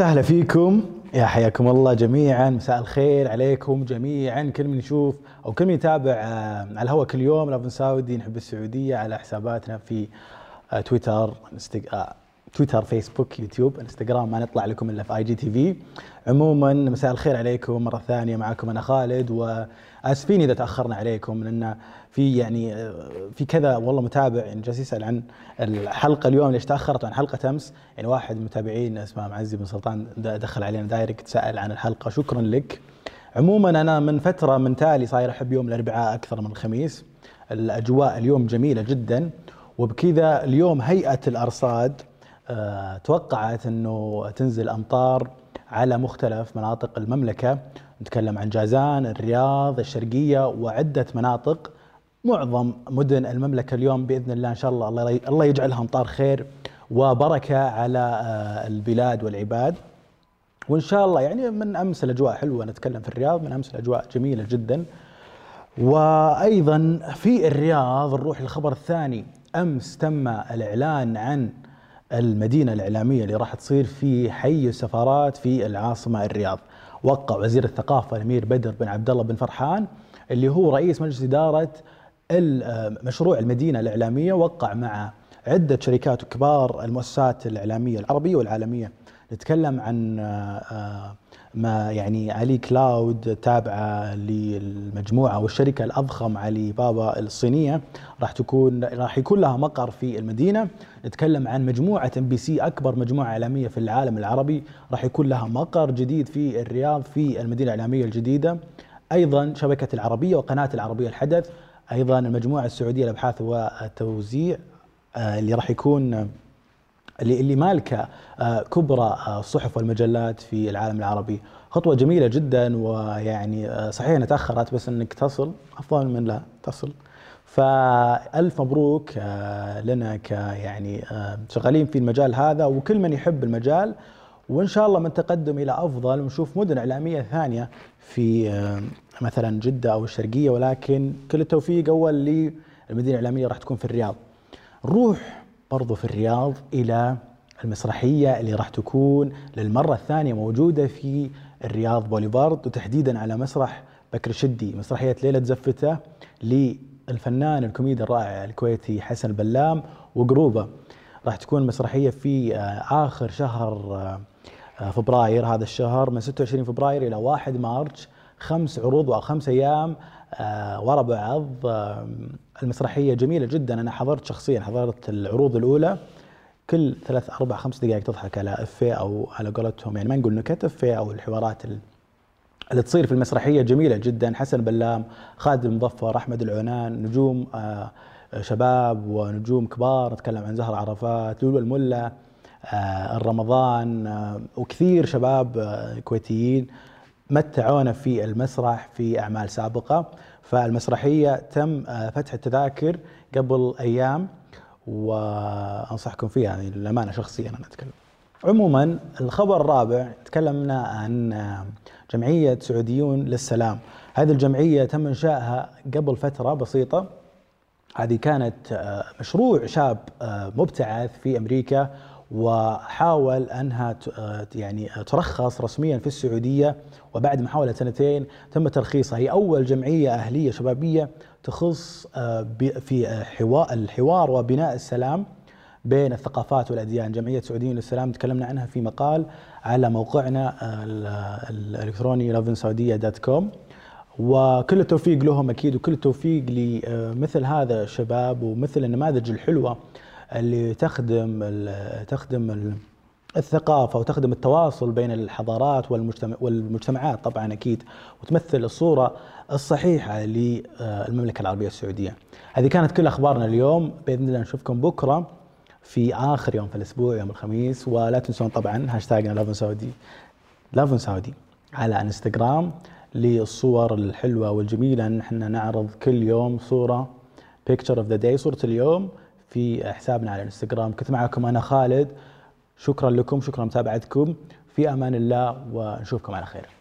سهلا فيكم. يا حياكم الله جميعا. مساء الخير عليكم جميعا. كل من يشوف أو كل من يتابع آه، على الهواء كل يوم Love Saudi نحب السعودية على حساباتنا في آه، تويتر تويتر فيسبوك يوتيوب إنستغرام ما نطلع لكم إلا في IGTV عموما مساء الخير عليكم مرة ثانية معكم أنا خالد وأسفين إذا تأخرنا عليكم لأن في يعني في كذا والله متابع يعني جالس يسأل عن الحلقة اليوم ليش تأخرت؟ عن حلقة أمس يعني واحد من اسمه معزي بن سلطان دخل علينا دايركت سأل عن الحلقة شكرا لك. عموما أنا من فترة من تالي صاير أحب يوم الأربعاء أكثر من الخميس. الأجواء اليوم جميلة جدا وبكذا اليوم هيئة الأرصاد توقعت إنه تنزل أمطار على مختلف مناطق المملكة. نتكلم عن جازان الرياض الشرقية وعدة مناطق. معظم مدن المملكة اليوم بإذن الله إن شاء الله الله الله يجعلها أمطار خير وبركة على آه، البلاد والعباد. وإن شاء الله يعني من أمس الأجواء حلوة. نتكلم في الرياض من أمس الأجواء جميلة جدا. وأيضا في الرياض نروح للخبر الثاني. أمس تم الإعلان عن المدينة الإعلامية اللي راح تصير في حي السفارات في العاصمة الرياض. وقع وزير الثقافة الأمير بدر بن عبد الله بن فرحان اللي هو رئيس مجلس إدارة مشروع المدينة الإعلامية. وقع مع عدة شركات وكبار المؤسسات الإعلامية العربية والعالمية. نتكلم عن آه، ما يعني Ali Cloud تابعة للمجموعة والشركة الأضخم علي بابا الصينية. راح تكون راح يكون لها مقر في المدينة. نتكلم عن مجموعة MBC أكبر مجموعة إعلامية في العالم العربي. راح يكون لها مقر جديد في الرياض في المدينة الإعلامية الجديدة. أيضا شبكة العربية وقناة العربية الحدث. أيضا المجموعة السعودية للأبحاث والتوزيع آه، اللي راح يكون اللي مالكه آه، كبرى آه، الصحف والمجلات في العالم العربي. خطوة جميلة جدا ويعني صحيح إنها تأخرت بس إنك تصل أفضل من لا تصل. فألف مبروك لنا ك يعني شغالين في المجال هذا وكل من يحب المجال. وإن شاء الله من تقدم إلى أفضل ونشوف مدن إعلامية ثانية في مثلا جدة أو الشرقية. ولكن كل التوفيق أول للمدينة الإعلامية راح تكون في الرياض. نروح برضو في الرياض إلى المسرحية اللي راح تكون للمرة الثانية موجودة في الرياض بوليفارد وتحديدا على مسرح بكر شدي مسرحية ليله زفته للفنان الكوميدي الرائع الكويتي حسن البلام وقروبة. راح تكون مسرحية في آه، آخر شهر آه، فبراير هذا الشهر من 26 فبراير إلى 1 مارس خمس عروض أو خمس أيام. آه، ورا بعض. آه، المسرحية جميلة جدا. أنا حضرت شخصيا حضرت العروض الأولى. كل ثلاث أربع خمس دقائق تضحك على إفيه أو على قولتهم. يعني ما نقول نكت إفيه أو الحوارات اللي تصير في المسرحية جميلة جدا. حسن بلام خالد المظفر أحمد العنان نجوم آه، شباب ونجوم كبار. نتكلم عن زهر عرفات لولو الملا الرمضان وكثير شباب كويتيين. متعونا في المسرح في أعمال سابقة. فالمسرحية تم آه، فتح التذاكر قبل أيام وأنصحكم فيها يعني للأمانة شخصيا أنا أتكلم. عموما الخبر الرابع تكلمنا عن آه، جمعية سعوديون للسلام، هذه الجمعية تم إنشائها قبل فترة بسيطة. هذه كانت آه، مشروع شاب مبتعث في أمريكا وحاول أنها يعني ترخص رسميا في السعودية وبعد محاولة سنتين تم ترخيصها. هي أول جمعية أهلية شبابية تخص آه، في حوار الحوار وبناء السلام بين الثقافات والأديان. جمعية سعوديين للسلام تكلمنا عنها في مقال على موقعنا الإلكتروني كوم وكل التوفيق لهم أكيد وكل التوفيق لمثل هذا الشباب ومثل النماذج الحلوة اللي تخدم تخدم الثقافة وتخدم التواصل بين الحضارات والمجتمع والمجتمعات. طبعا أكيد وتمثل الصورة الصحيحة للمملكة العربية السعودية. هذه كانت كل أخبارنا اليوم. بإذن الله نشوفكم بكرة في آخر يوم في الأسبوع يوم الخميس. ولا تنسون طبعا هاشتاجنا لافن سعودي لافن سعودي على إنستغرام للصور الحلوة والجميلة. نحن نعرض كل يوم صورة picture of the day صورة اليوم. في حسابنا على الإنستغرام. كنت معكم أنا خالد. شكرا لكم شكرا لمتابعتكم. في أمان الله ونشوفكم على خير.